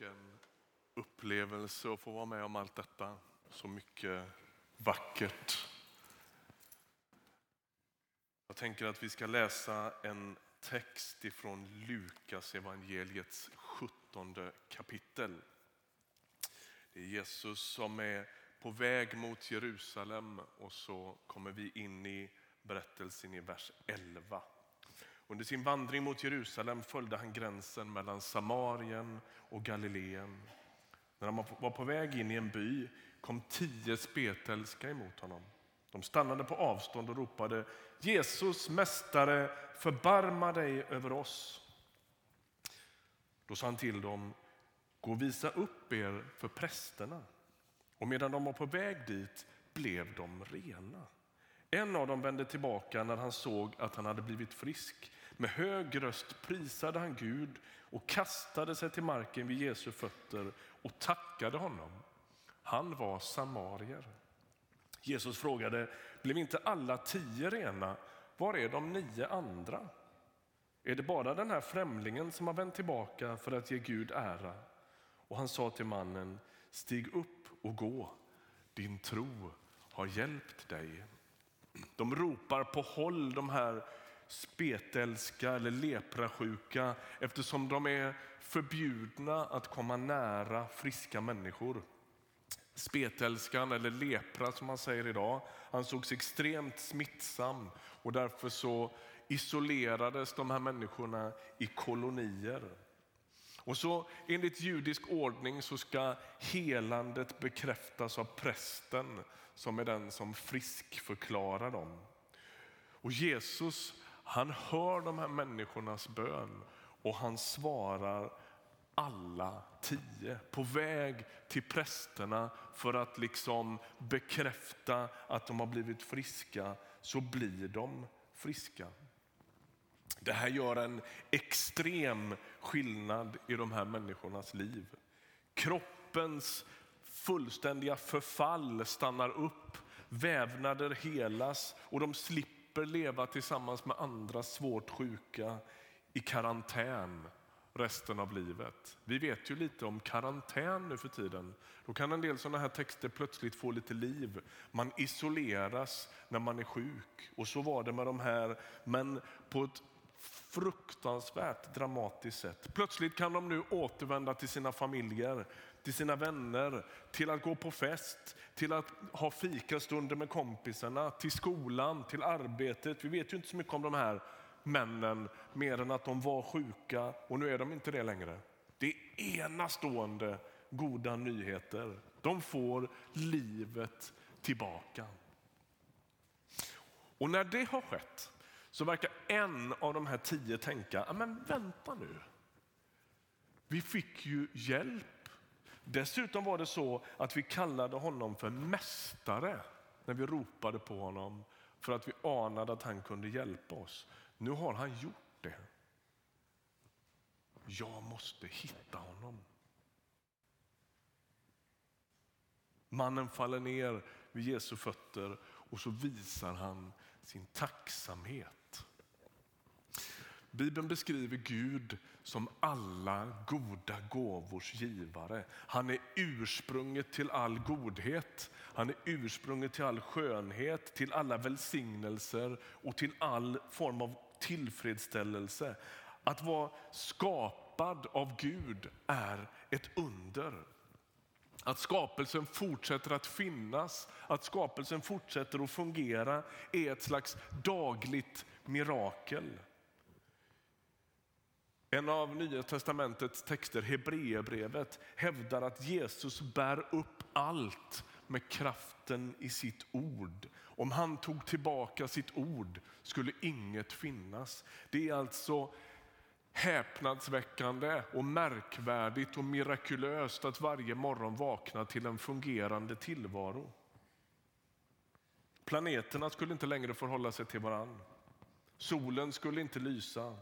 Vilken upplevelse att få vara med om allt detta. Så mycket vackert. Jag tänker att vi ska läsa en text ifrån Lukas evangeliets 17 kapitel. Det är Jesus som är på väg mot Jerusalem och så kommer vi in i berättelsen i vers 11. Under sin vandring mot Jerusalem följde han gränsen mellan Samarien och Galileen. När han var på väg in i en by kom tio spetälska emot honom. De stannade på avstånd och ropade Jesus, mästare, förbarma dig över oss. Då sa han till dem, gå och visa upp er för prästerna. Och medan de var på väg dit blev de rena. En av dem vände tillbaka när han såg att han hade blivit frisk. Med hög röst prisade han Gud och kastade sig till marken vid Jesu fötter och tackade honom. Han var samarier. Jesus frågade, blev inte alla tio rena? Var är de nio andra? Är det bara den här främlingen som har vänt tillbaka för att ge Gud ära? Och han sa till mannen, stig upp och gå. Din tro har hjälpt dig. De ropar på håll, de här spetälska eller leprasjuka eftersom de är förbjudna att komma nära friska människor. Spetälskan, eller lepra som man säger idag, ansågs extremt smittsam och därför så isolerades de här människorna i kolonier. Och så enligt judisk ordning så ska helandet bekräftas av prästen som är den som friskförklarar dem. Och Jesus han hör de här människornas bön och han svarar alla tio på väg till prästerna för att liksom bekräfta att de har blivit friska så blir de friska. Det här gör en extrem skillnad i de här människornas liv. Kroppens fullständiga förfall stannar upp, vävnader helas och de slipper slipper leva tillsammans med andra svårt sjuka i karantän resten av livet. Vi vet ju lite om karantän nu för tiden. Då kan en del sådana här texter plötsligt få lite liv. Man isoleras när man är sjuk och så var det med de här, men på ett fruktansvärt dramatiskt sätt. Plötsligt kan de nu återvända till sina familjer, till sina vänner, till att gå på fest, till att ha fikastunder med kompisarna, till skolan, till arbetet. Vi vet ju inte så mycket om de här männen mer än att de var sjuka och nu är de inte det längre. Det är enastående goda nyheter. De får livet tillbaka. Och när det har skett så verkar en av de här tio tänka, men vänta nu. Vi fick ju hjälp. Dessutom var det så att vi kallade honom för mästare när vi ropade på honom för att vi anade att han kunde hjälpa oss. Nu har han gjort det. Jag måste hitta honom. Mannen faller ner vid Jesu fötter och så visar han sin tacksamhet. Bibeln beskriver Gud som alla goda gåvors givare. Han är ursprunget till all godhet. Han är ursprunget till all skönhet, till alla välsignelser och till all form av tillfredsställelse. Att vara skapad av Gud är ett under. Att skapelsen fortsätter att finnas, att skapelsen fortsätter att fungera är ett slags dagligt mirakel. En av Nya testamentets texter, Hebreerbrevet, hävdar att Jesus bär upp allt med kraften i sitt ord. Om han tog tillbaka sitt ord skulle inget finnas. Det är alltså häpnadsväckande och märkvärdigt och mirakulöst att varje morgon vakna till en fungerande tillvaro. Planeterna skulle inte längre förhålla sig till varann. Solen skulle inte lysa.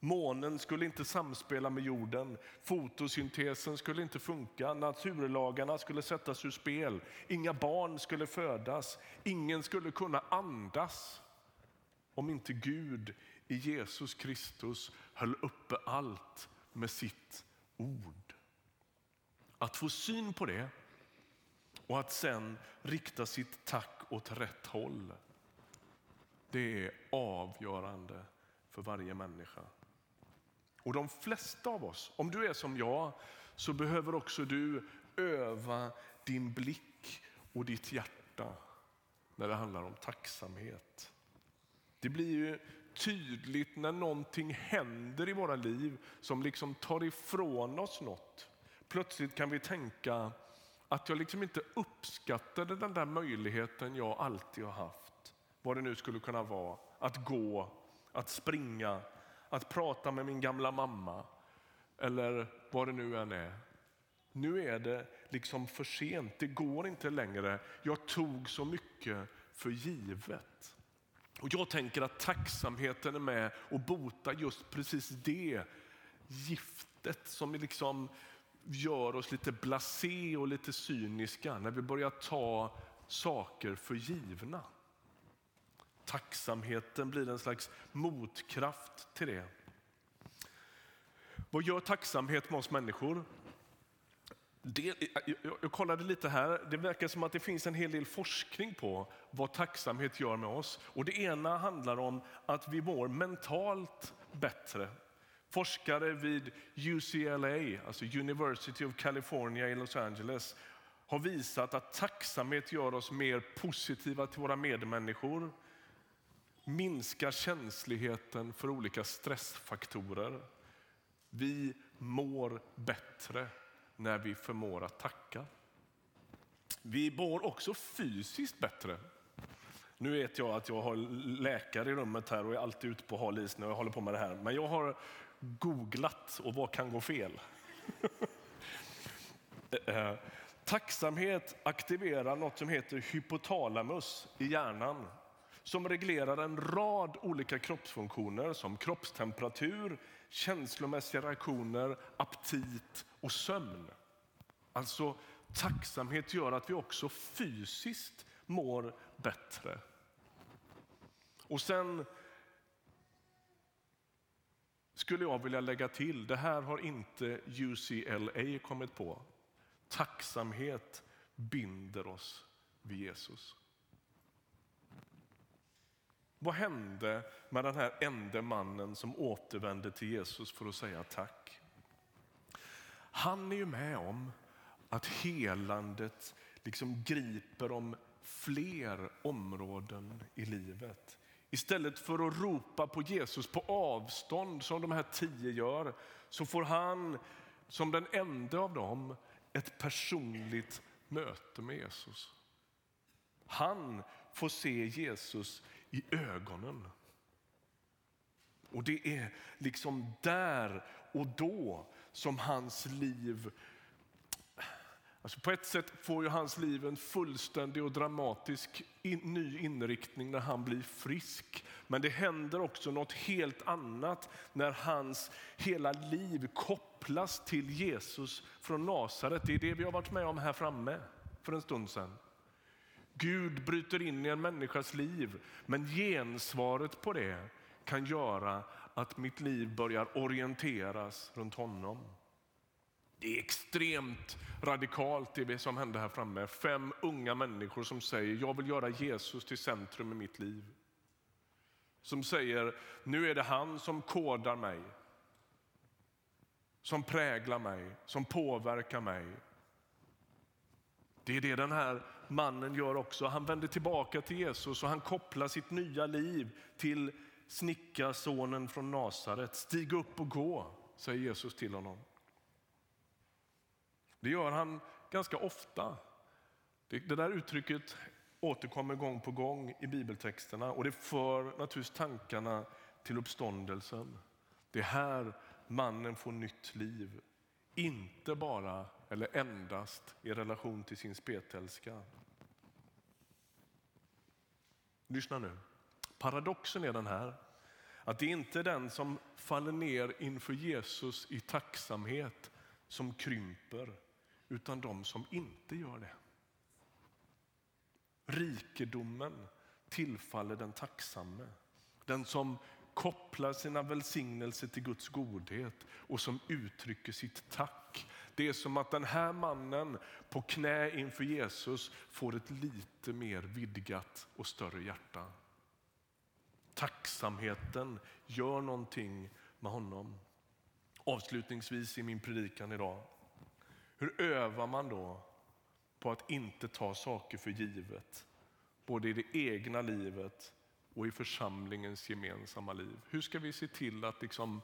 Månen skulle inte samspela med jorden, fotosyntesen skulle inte funka, naturlagarna skulle sättas ur spel, inga barn skulle födas, ingen skulle kunna andas om inte Gud i Jesus Kristus höll uppe allt med sitt ord. Att få syn på det och att sen rikta sitt tack åt rätt håll. Det är avgörande för varje människa. Och de flesta av oss, om du är som jag, så behöver också du öva din blick och ditt hjärta när det handlar om tacksamhet. Det blir ju tydligt när någonting händer i våra liv som liksom tar ifrån oss något. Plötsligt kan vi tänka att jag liksom inte uppskattade den där möjligheten jag alltid har haft. Vad det nu skulle kunna vara. Att gå, att springa, att prata med min gamla mamma eller vad det nu än är. Nu är det liksom för sent, det går inte längre. Jag tog så mycket för givet. Och Jag tänker att tacksamheten är med och botar just precis det giftet som liksom gör oss lite blasé och lite cyniska när vi börjar ta saker för givna. Tacksamheten blir en slags motkraft till det. Vad gör tacksamhet med oss människor? Det, jag, jag kollade lite här. Det verkar som att det finns en hel del forskning på vad tacksamhet gör med oss. Och Det ena handlar om att vi mår mentalt bättre. Forskare vid UCLA, alltså University of California i Los Angeles, har visat att tacksamhet gör oss mer positiva till våra medmänniskor, minskar känsligheten för olika stressfaktorer. Vi mår bättre när vi förmår att tacka. Vi mår också fysiskt bättre. Nu vet jag att jag har läkare i rummet här och är alltid ute på hal is när jag håller på med det här. Men jag har googlat och vad kan gå fel? Eh, tacksamhet aktiverar något som heter hypotalamus i hjärnan som reglerar en rad olika kroppsfunktioner som kroppstemperatur, känslomässiga reaktioner, aptit och sömn. Alltså tacksamhet gör att vi också fysiskt mår bättre. Och sen skulle jag vilja lägga till, det här har inte UCLA kommit på. Tacksamhet binder oss vid Jesus. Vad hände med den här enda mannen som återvände till Jesus för att säga tack? Han är ju med om att helandet liksom griper om fler områden i livet. Istället för att ropa på Jesus på avstånd som de här tio gör så får han som den enda av dem ett personligt möte med Jesus. Han får se Jesus i ögonen. Och det är liksom där och då som hans liv Alltså på ett sätt får ju hans liv en fullständig och dramatisk in, ny inriktning när han blir frisk. Men det händer också något helt annat när hans hela liv kopplas till Jesus från Nasaret. Det är det vi har varit med om här framme för en stund sedan. Gud bryter in i en människas liv, men gensvaret på det kan göra att mitt liv börjar orienteras runt honom. Det är extremt radikalt det som hände här framme. Fem unga människor som säger jag vill göra Jesus till centrum i mitt liv. Som säger nu är det han som kodar mig. Som präglar mig, som påverkar mig. Det är det den här mannen gör också. Han vänder tillbaka till Jesus och han kopplar sitt nya liv till snickarsonen från Nasaret. Stig upp och gå, säger Jesus till honom. Det gör han ganska ofta. Det, det där uttrycket återkommer gång på gång i bibeltexterna och det för naturligtvis tankarna till uppståndelsen. Det är här mannen får nytt liv. Inte bara eller endast i relation till sin spetälska. Lyssna nu. Paradoxen är den här att det är inte den som faller ner inför Jesus i tacksamhet som krymper utan de som inte gör det. Rikedomen tillfaller den tacksamme. Den som kopplar sina välsignelser till Guds godhet och som uttrycker sitt tack. Det är som att den här mannen på knä inför Jesus får ett lite mer vidgat och större hjärta. Tacksamheten gör någonting med honom. Avslutningsvis i min predikan idag. Hur övar man då på att inte ta saker för givet? Både i det egna livet och i församlingens gemensamma liv. Hur ska vi se till att liksom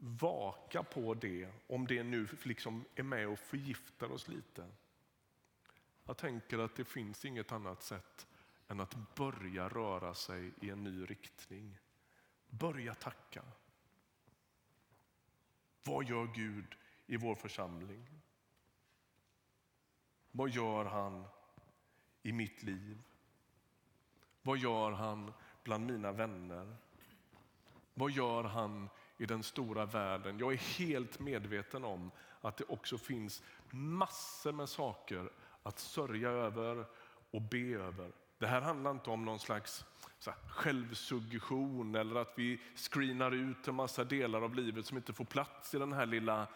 vaka på det om det nu liksom är med och förgiftar oss lite? Jag tänker att det finns inget annat sätt än att börja röra sig i en ny riktning. Börja tacka. Vad gör Gud i vår församling? Vad gör han i mitt liv? Vad gör han bland mina vänner? Vad gör han i den stora världen? Jag är helt medveten om att det också finns massor med saker att sörja över och be över. Det här handlar inte om någon slags så här, självsuggestion eller att vi screenar ut en massa delar av livet som inte får plats i den här lilla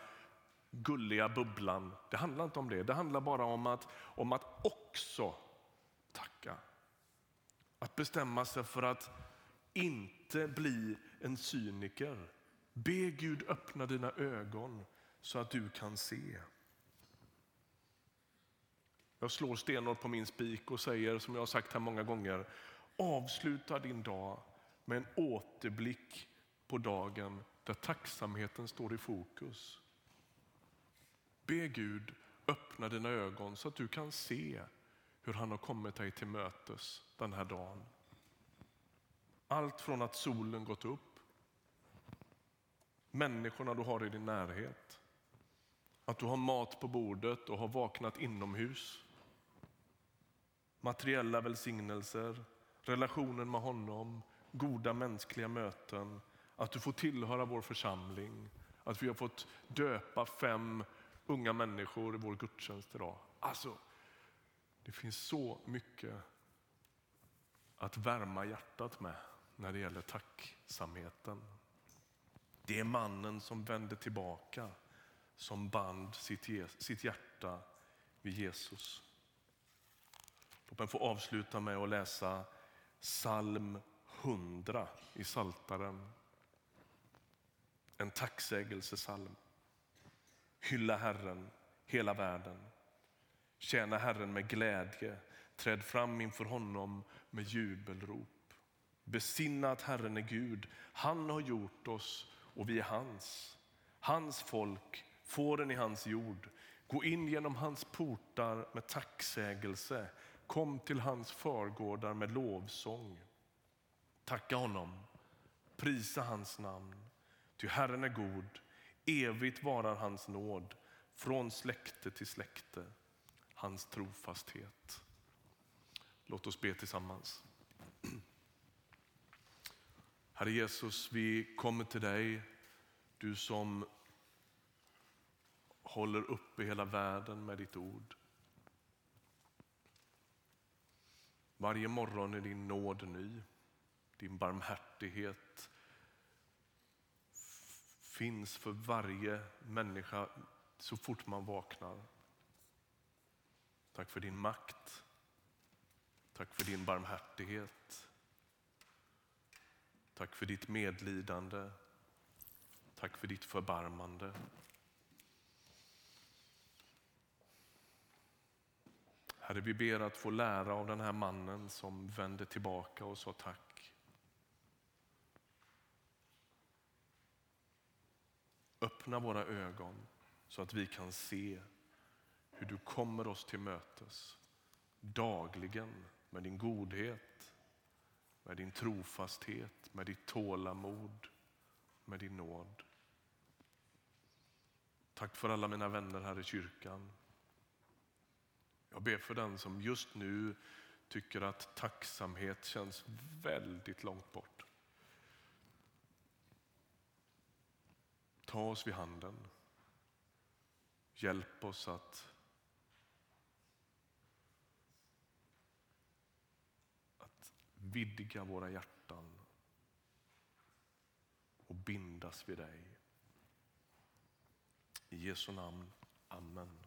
gulliga bubblan. Det handlar inte om det. Det handlar bara om att, om att också tacka. Att bestämma sig för att inte bli en cyniker. Be Gud öppna dina ögon så att du kan se. Jag slår stenhårt på min spik och säger som jag har sagt här många gånger. Avsluta din dag med en återblick på dagen där tacksamheten står i fokus. Be Gud öppna dina ögon så att du kan se hur han har kommit dig till mötes den här dagen. Allt från att solen gått upp, människorna du har i din närhet, att du har mat på bordet och har vaknat inomhus, materiella välsignelser, relationen med honom, goda mänskliga möten, att du får tillhöra vår församling, att vi har fått döpa fem unga människor i vår gudstjänst idag. Alltså, det finns så mycket att värma hjärtat med när det gäller tacksamheten. Det är mannen som vände tillbaka som band sitt hjärta vid Jesus. Låt mig få avsluta med att läsa psalm 100 i Saltaren. En tacksägelsesalm. Hylla Herren, hela världen. Tjäna Herren med glädje. Träd fram inför honom med jubelrop. Besinna att Herren är Gud. Han har gjort oss och vi är hans. Hans folk, fåren i hans jord. Gå in genom hans portar med tacksägelse. Kom till hans förgårdar med lovsång. Tacka honom, prisa hans namn. Ty Herren är god, evigt varar hans nåd från släkte till släkte, hans trofasthet. Låt oss be tillsammans. Herre Jesus, vi kommer till dig, du som håller uppe hela världen med ditt ord. Varje morgon är din nåd ny, din barmhärtighet finns för varje människa så fort man vaknar. Tack för din makt. Tack för din barmhärtighet. Tack för ditt medlidande. Tack för ditt förbarmande. Herre, vi ber att få lära av den här mannen som vände tillbaka och sa tack. Öppna våra ögon så att vi kan se hur du kommer oss till mötes dagligen med din godhet, med din trofasthet, med ditt tålamod, med din nåd. Tack för alla mina vänner här i kyrkan. Jag ber för den som just nu tycker att tacksamhet känns väldigt långt bort. Ta oss vid handen. Hjälp oss att, vidga våra hjärtan och bindas vid dig. I Jesu namn. Amen.